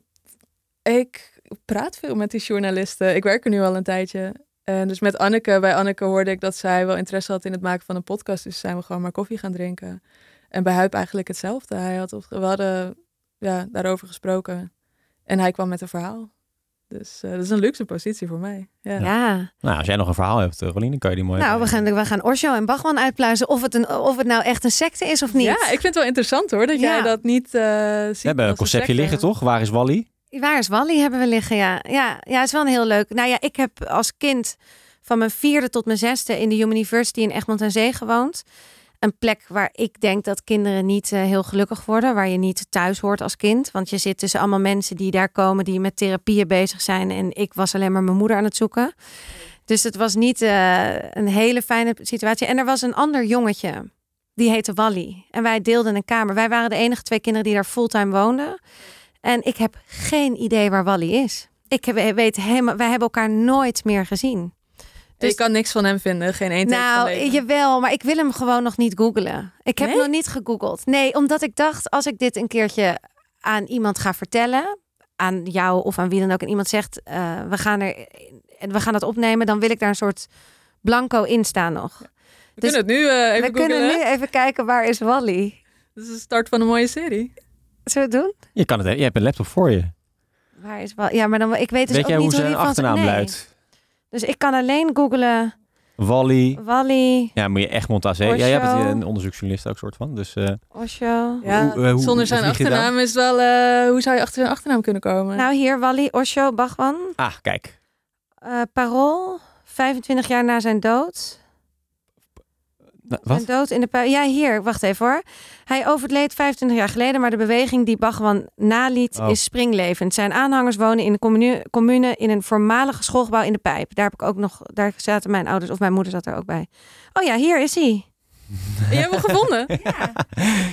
ik praat veel met die journalisten. Ik werk er nu al een tijdje. En dus met Anneke, bij Anneke hoorde ik dat zij wel interesse had in het maken van een podcast. Dus zijn we gewoon maar koffie gaan drinken. En bij Huip eigenlijk hetzelfde. Hij had, we hadden ja, daarover gesproken. En hij kwam met een verhaal. Dus eh, dat is een luxe positie voor mij. Ja. Ja. Nou, als jij nog een verhaal hebt, uh, Rolien, dan kan je die mooi... Nou, we gaan, we gaan Osho en Bachman uitpluizen of het, een, of het nou echt een secte is of niet. Ja, ik vind het wel interessant hoor, dat Ja. jij dat niet eh ziet we hebben een conceptje liggen, toch? Waar is Wally? Waar is Wally hebben we liggen, ja. Ja, ja, het is wel een heel leuk. Nou ja, ik heb als kind van mijn vierde tot mijn zesde in de Human University in Egmond aan Zee gewoond. Een plek waar ik denk dat kinderen niet eh, heel gelukkig worden. Waar je niet thuis hoort als kind. Want je zit tussen allemaal mensen die daar komen die met therapieën bezig zijn. En ik was alleen maar mijn moeder aan het zoeken. Dus het was niet eh, een hele fijne situatie. En er was een ander jongetje. Die heette Wally. En wij deelden een kamer. Wij waren de enige twee kinderen die daar fulltime woonden. En ik heb geen idee waar Wally is. Ik weet helemaal, wij hebben elkaar nooit meer gezien. Je Dus- kan niks van hem vinden, geen één van Nou, leven. jawel, maar ik wil hem gewoon nog niet googlen. Ik heb Nee? nog niet gegoogeld. Nee, omdat ik dacht, als ik dit een keertje aan iemand ga vertellen, aan jou of aan wie dan ook, en iemand zegt, eh, we gaan er, en we gaan het opnemen, dan wil ik daar een soort blanco in staan nog. we dus kunnen het nu eh, even we kunnen nu even kijken waar is Wally. Dit is de start van een mooie serie. Zullen we het doen? Je, kan het, je hebt een laptop voor je. Waar is Wally? Ja, maar dan ik weet dus Weet ook jij niet hoe zijn die van achternaam nee. luidt? Dus ik kan alleen googlen Wally. Wally, Ja, moet je aan Zee. Ja, jij bent een onderzoeksjournalist ook soort van. Dus eh, Osho. Ja, Hoe- eh, hoe- zonder zijn achternaam is wel... eh, hoe zou je achter zijn achternaam kunnen komen? Nou hier, Wally, Osho, Bachman. ah, kijk. Eh Parool, 25 jaar na zijn dood. Wat? Zijn dood in de pui. Ja, hier, wacht even hoor. Hij overleed 25 jaar geleden, maar de beweging die Bachman naliet Oh. is springlevend. Zijn aanhangers wonen in de commune, commune in een voormalige schoolgebouw in de Pijp. Daar heb ik ook nog, daar zaten mijn ouders of mijn moeder zat er ook bij. Oh ja, hier is hij. Je hebt hem gevonden?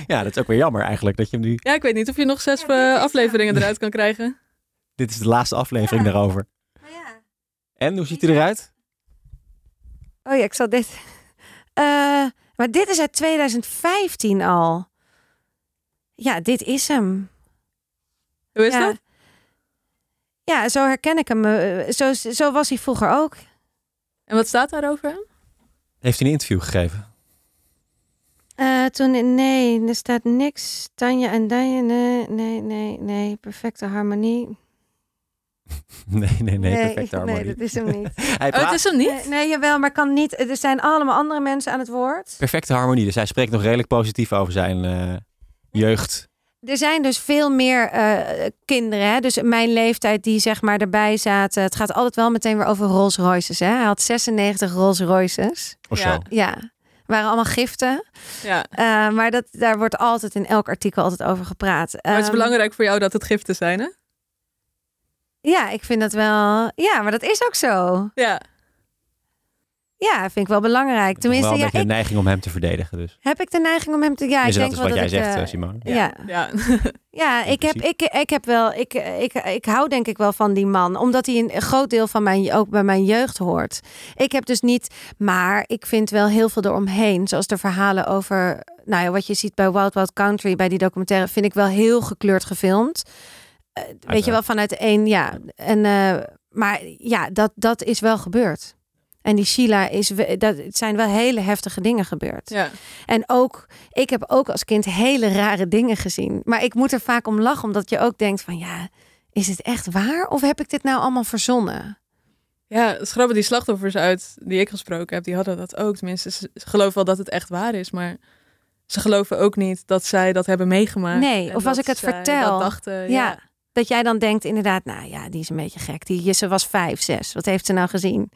Ja, dat is ook weer jammer eigenlijk dat je hem nu... Ja, ik weet niet of je nog zes Ja, eh, afleveringen eruit kan krijgen. Dit is de laatste aflevering daarover. En, hoe ziet hij eruit? Oh ja, ik zal dit. Eh, maar dit is uit 2015 al. Ja, dit is hem. Hoe is ja. dat? Ja, zo herken ik hem. Eh, Zo, zo was hij vroeger ook. En wat staat daar over hem? Heeft hij een interview gegeven? Eh, toen, nee, er staat niks. Tanja en Danje, nee, nee, nee, nee. Perfecte harmonie. Nee, nee, nee, perfecte nee, harmonie. dat is hem niet. Hij Oh, het is hem niet? Nee, nee, jawel, maar kan niet. Er zijn allemaal andere mensen aan het woord. Perfecte harmonie. Dus hij spreekt nog redelijk positief over zijn eh, jeugd. Er zijn dus veel meer eh, kinderen, hè? dus mijn leeftijd, die zeg maar erbij zaten. Het gaat altijd wel meteen weer over Rolls Royces. Hè? Hij had 96 Rolls Royces. Of Ja. zo. Ja, waren allemaal giften. Ja. Eh, maar dat, daar wordt altijd in elk artikel altijd over gepraat. Maar het is Ehm, belangrijk voor jou dat het giften zijn, hè? Ja, ik vind dat wel. Ja, maar dat is ook zo. Ja. Ja, vind ik wel belangrijk. Tenminste, Tenminste, wel een ja, ik, de neiging om hem te verdedigen. Dus. heb ik de neiging om hem te. Ja, Is ik dat denk is wel wat dat jij ik, zegt, Simone? ja. Ja. Ja, ik, heb, ik, ik heb wel, ik, ik, ik hou denk ik wel van die man, omdat hij een groot deel van mijn, ook bij mijn jeugd hoort. Ik heb dus niet, maar ik vind wel heel veel eromheen, zoals de verhalen over, nou ja, wat je ziet bij Wild Wild Country, bij die documentaire, vind ik wel heel gekleurd gefilmd. Eh, weet je wel, vanuit één, ja. En, eh, maar ja, dat, dat is wel gebeurd. En die Sheila is, we- dat het zijn wel hele heftige dingen gebeurd. ja. En ook, ik heb ook als kind hele rare dingen gezien. Maar ik moet er vaak om lachen, omdat je ook denkt van ja, is het echt waar? Of heb ik dit nou allemaal verzonnen? Ja, grappig, die slachtoffers uit die ik gesproken heb, die hadden dat ook. Tenminste, ze geloven wel dat het echt waar is, maar ze geloven ook niet dat zij dat hebben meegemaakt. Nee, of als ik het zij vertel, Dat dachten, Ja. ja. Dat jij dan denkt inderdaad, nou ja, die is een beetje gek. Die, ze was vijf, zes. Wat heeft ze nou gezien?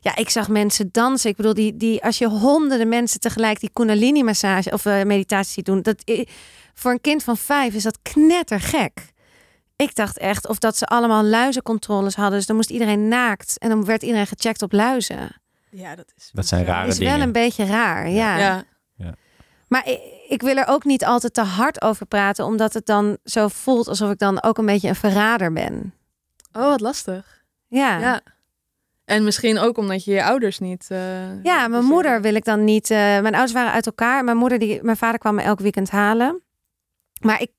Ja, ik zag mensen dansen. Ik bedoel, die, die, als je honderden mensen tegelijk die kundalini-massage of eh, meditatie ziet doen, dat, voor een kind van vijf is dat knettergek. Ik dacht echt of dat ze allemaal luizencontroles hadden. Dus dan moest iedereen naakt en dan werd iedereen gecheckt op luizen. Ja, dat is. Dat zijn rare is dingen. wel een beetje raar, ja. Ja. Maar ik, wil er ook niet altijd te hard over praten, omdat het dan zo voelt alsof ik dan ook een beetje een verrader ben. Oh, wat lastig. Ja. Ja. En misschien ook omdat je je ouders niet. eh, Ja, mijn moeder wil ik dan niet. eh, mijn ouders waren uit elkaar. Mijn moeder, die, mijn vader kwam me elk weekend halen. Maar ik,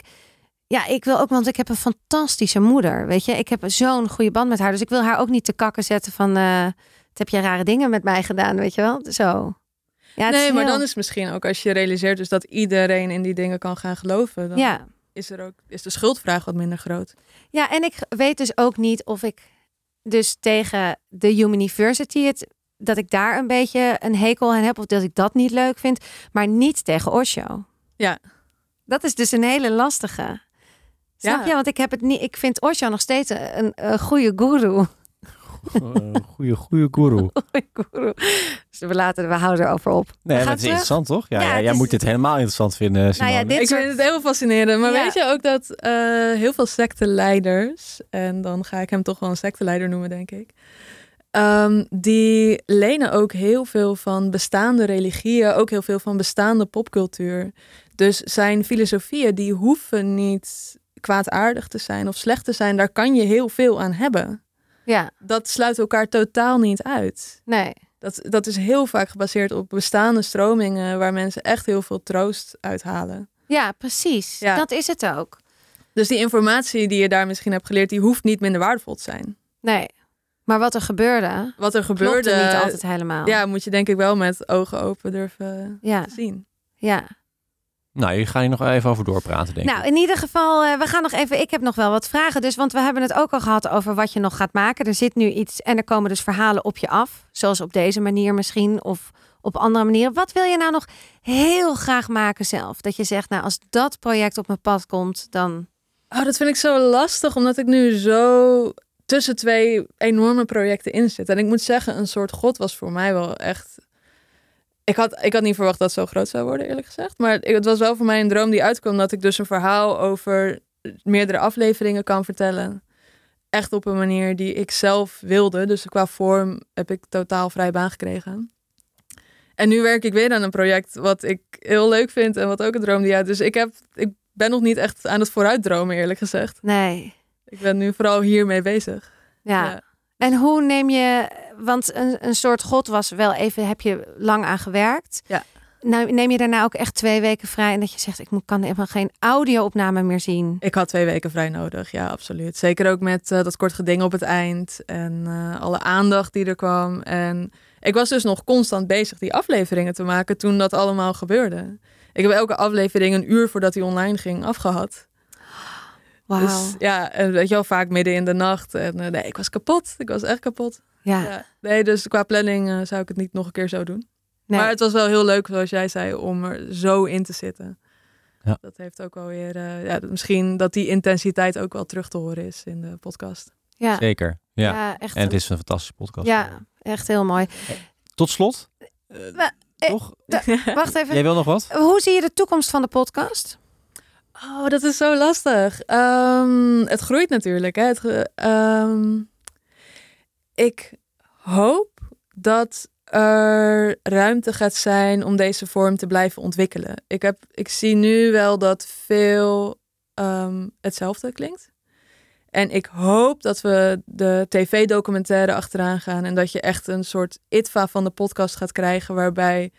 ja, ik wil ook, want ik heb een fantastische moeder. Weet je, ik heb zo'n goede band met haar. Dus ik wil haar ook niet te kakken zetten van. eh het heb je rare dingen met mij gedaan, weet je wel? Zo. Ja, nee, maar heel- dan is het misschien ook als je realiseert dus dat iedereen in die dingen kan gaan geloven. Dan Ja. is er ook is de schuldvraag wat minder groot. ja, en ik weet dus ook niet of ik dus tegen de University het, dat ik daar een beetje een hekel aan heb of dat ik dat niet leuk vind, maar niet tegen Osho. Ja. Dat is dus een hele lastige. Snap Ja. je? Want ik heb het niet. Ik vind Osho nog steeds een, een, een goede guru. goeie, goeie guru. Goeie guru. Dus we laten, we houden erover op. Nee, het is terug. interessant toch? Ja, Ja, jij is- moet dit helemaal interessant vinden, Simone. Nou ja, dit ik soort- vind het heel fascinerend. Maar Ja. weet je ook dat eh, heel veel secteleiders, en dan ga ik hem toch wel een secteleider noemen, denk ik. ehm, die lenen ook heel veel van bestaande religieën, ook heel veel van bestaande popcultuur. Dus zijn filosofieën, die hoeven niet kwaadaardig te zijn of slecht te zijn. Daar kan je heel veel aan hebben. Ja, Dat sluit elkaar totaal niet uit. nee. Dat, dat is heel vaak gebaseerd op bestaande stromingen waar mensen echt heel veel troost uithalen. Ja, precies. Ja. Dat is het ook. Dus die informatie die je daar misschien hebt geleerd, die hoeft niet minder waardevol te zijn. Nee. Maar wat er gebeurde, Wat er gebeurde, niet altijd helemaal. ja, moet je denk ik wel met ogen open durven ja, te zien. ja. Nou, hier ga je nog even over doorpraten, denk Nou, ik. in ieder geval, eh, we gaan nog even. Ik heb nog wel wat vragen. Dus, want we hebben het ook al gehad over wat je nog gaat maken. Er zit nu iets en er komen dus verhalen op je af. Zoals op deze manier misschien. Of op andere manieren. Wat wil je nou nog heel graag maken zelf? Dat je zegt, nou, als dat project op mijn pad komt, dan. Oh, dat vind ik zo lastig, omdat ik nu zo tussen twee enorme projecten in zit. En ik moet zeggen, een soort god was voor mij wel echt... Ik had, ik had niet verwacht dat het zo groot zou worden, eerlijk gezegd. Maar het was wel voor mij een droom die uitkwam dat ik dus een verhaal over meerdere afleveringen kan vertellen. Echt op een manier die ik zelf wilde. Dus qua vorm heb ik totaal vrij baan gekregen. En nu werk ik weer aan een project wat ik heel leuk vind en wat ook een droom die uit. Dus ik, heb, ik ben nog niet echt aan het vooruitdromen, eerlijk gezegd. Nee. Ik ben nu vooral hiermee bezig. Ja. En hoe neem je. Want een, een soort god was wel even. Heb je lang aan gewerkt? Ja. Nou, neem je daarna ook echt twee weken vrij en dat je zegt: ik moet- kan helemaal geen audio-opname meer zien. Ik had twee weken vrij nodig, ja, absoluut. Zeker ook met eh, dat kort geding op het eind en eh, alle aandacht die er kwam. En ik was dus nog constant bezig die afleveringen te maken toen dat allemaal gebeurde. Ik heb elke aflevering een uur voordat hij online ging afgehad. Wauw. Dus ja, en weet je wel, vaak midden in de nacht. En eh, nee, ik was kapot. Ik was echt kapot. Ja. Ja. Nee, dus qua planning eh, zou ik het niet nog een keer zo doen. Nee. Maar het was wel heel leuk, zoals jij zei, om er zo in te zitten. Ja. Dat heeft ook wel weer, eh, ja, misschien dat die intensiteit ook wel terug te horen is in de podcast. ja. Zeker, ja. Ja, echt. En het is een fantastische podcast. ja, echt heel mooi. Tot slot, eh, eh, toch? Wacht even. Jij wil nog wat? Hoe zie je de toekomst van de podcast? Oh, dat is zo lastig. Ehm, het groeit natuurlijk. Hè. Het, ehm, ik hoop dat er ruimte gaat zijn om deze vorm te blijven ontwikkelen. Ik, heb, ik zie nu wel dat veel ehm, hetzelfde klinkt. En ik hoop dat we de tv-documentaire achteraan gaan en dat je echt een soort ITVA van de podcast gaat krijgen waarbij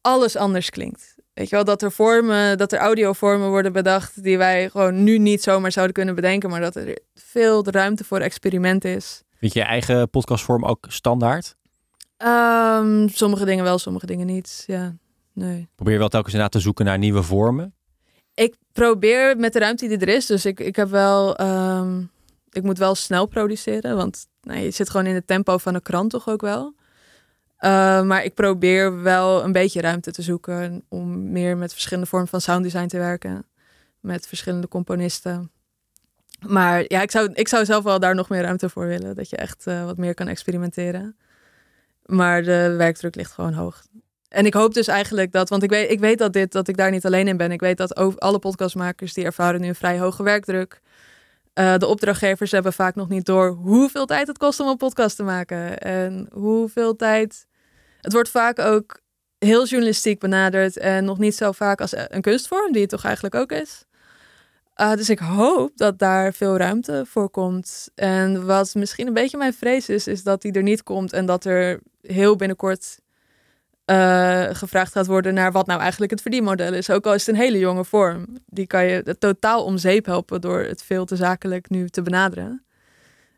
alles anders klinkt. Weet je wel, dat er vormen, dat er audiovormen worden bedacht die wij gewoon nu niet zomaar zouden kunnen bedenken, maar dat er veel ruimte voor experiment is. Vind je je eigen podcastvorm ook standaard? Ehm, sommige dingen wel, sommige dingen niet. Ja, nee. Probeer je wel telkens inderdaad te zoeken naar nieuwe vormen? Ik probeer met de ruimte die er is, dus ik, ik heb wel, ehm, ik moet wel snel produceren, want nou, je zit gewoon in het tempo van een krant toch ook wel. Eh, maar ik probeer wel een beetje ruimte te zoeken om meer met verschillende vormen van sounddesign te werken. Met verschillende componisten. Maar ja, ik zou, ik zou zelf wel daar nog meer ruimte voor willen. Dat je echt eh, wat meer kan experimenteren. Maar de werkdruk ligt gewoon hoog. En ik hoop dus eigenlijk dat, want ik weet, ik weet dat, dit, dat ik daar niet alleen in ben. Ik weet dat alle podcastmakers die ervaren nu een vrij hoge werkdruk. Eh, de opdrachtgevers hebben vaak nog niet door hoeveel tijd het kost om een podcast te maken. En hoeveel tijd. Het wordt vaak ook heel journalistiek benaderd en nog niet zo vaak als een kunstvorm, die het toch eigenlijk ook is. Uh, dus ik hoop dat daar veel ruimte voor komt. En wat misschien een beetje mijn vrees is, is dat die er niet komt en dat er heel binnenkort uh, gevraagd gaat worden naar wat nou eigenlijk het verdienmodel is. Ook al is het een hele jonge vorm. Die kan je totaal om zeep helpen door het veel te zakelijk nu te benaderen.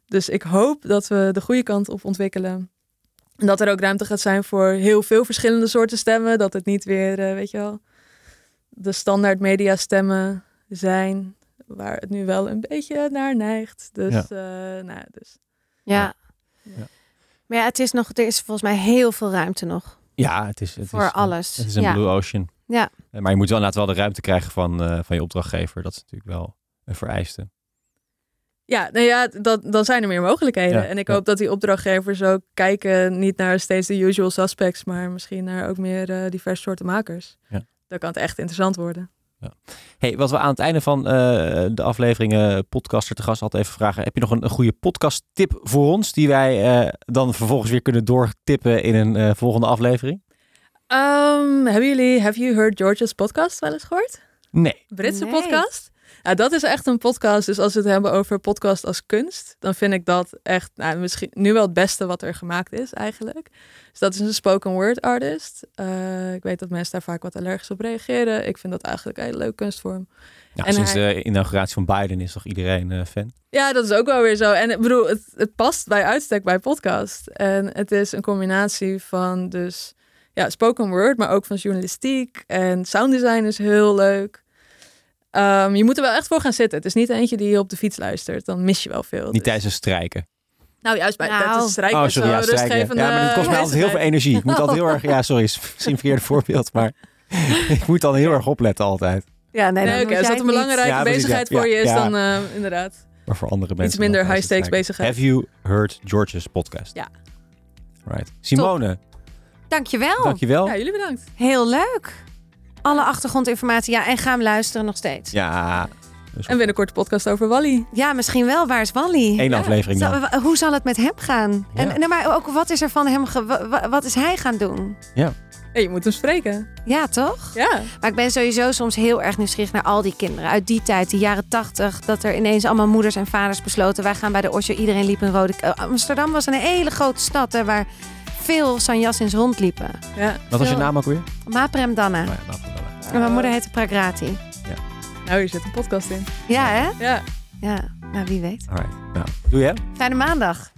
Dus ik hoop dat we de goede kant op ontwikkelen. En dat er ook ruimte gaat zijn voor heel veel verschillende soorten stemmen. Dat het niet weer, uh, weet je wel, de standaard media stemmen zijn. Waar het nu wel een beetje naar neigt. Dus, ja. uh, nou, dus Ja. Ja. Maar ja, het is nog, er is volgens mij heel veel ruimte nog Ja, het is, het voor is, eh, alles. Het is een ja. blue ocean. Ja. Eh, Maar je moet wel inderdaad wel de ruimte krijgen van, eh, van je opdrachtgever. Dat is natuurlijk wel een vereiste. Ja, nou ja, dat, dan zijn er meer mogelijkheden. Ja, en ik ja. hoop dat die opdrachtgevers ook kijken niet naar steeds de usual suspects, maar misschien naar ook meer eh, diverse soorten makers. Ja. Dan kan het echt interessant worden. Hey, wat we aan het einde van eh, de afleveringen podcaster te gast hadden even vragen. Heb je nog een, een goede podcast tip voor ons die wij eh, dan vervolgens weer kunnen doortippen in een eh, volgende aflevering? Ehm, hebben jullie Have You Heard George's podcast wel eens gehoord? Nee. Britse Nee. podcast? Ja, dat is echt een podcast. Dus als we het hebben over podcast als kunst, dan vind ik dat echt nou, misschien nu wel het beste wat er gemaakt is eigenlijk. Dus dat is een spoken word artist. Eh, ik weet dat mensen daar vaak wat allergisch op reageren. Ik vind dat eigenlijk een hele leuke kunstvorm. Ja, En sinds hij- de inauguratie van Biden is toch iedereen eh, fan? Ja, dat is ook wel weer zo. En ik bedoel, het, het past bij uitstek bij podcast. En het is een combinatie van dus ja, spoken word, maar ook van journalistiek. En sounddesign is heel leuk. Ehm, je moet er wel echt voor gaan zitten. Het is niet eentje die je op de fiets luistert. Dan mis je wel veel. Niet Dus- tijdens een strijken. Nou, juist bij Nou. het strijken. Oh, is sorry, wel ja, strijken. Ja, maar dat kost mij altijd heel veel energie. Ik moet altijd heel erg... Ja, sorry, is misschien een verkeerde voorbeeld, maar ik moet dan heel erg opletten altijd. Ja, nee, Nee, oké, moet als dat een belangrijke Ja, bezigheid ja, voor je is, ja. dan eh, inderdaad. Maar voor andere mensen... minder tijdens het high-stakes bezigheid. Have you heard George's podcast? Ja. Right. Simone, Dankjewel. dankjewel. Ja, jullie bedankt. Heel leuk. Alle achtergrondinformatie. Ja, en ga hem luisteren nog steeds. Ja, En binnenkort een podcast over Wally. Ja, misschien wel. Waar is Wally? Ja. aflevering dan. Zal- hoe zal het met hem gaan? Ja. En, en maar ook wat is er van hem? wat is hij gaan doen? Ja, je moet hem spreken. Ja, toch? Ja. Maar ik ben sowieso soms heel erg nieuwsgierig naar al die kinderen uit die tijd, de jaren tachtig, dat er ineens allemaal moeders en vaders besloten: wij gaan bij de Osho. Iedereen liep een rode. k- Amsterdam was een hele grote stad hè, waar veel Sanjassins rondliepen. ja. Wat was je naam ook weer? Maprem Danna. Nou ja, bellen. En mijn moeder heette Pragrati. Nou, hier zit een podcast in. Ja, hè? Ja. Ja, nou wie weet. Alright. Nou, doe je? Fijne maandag.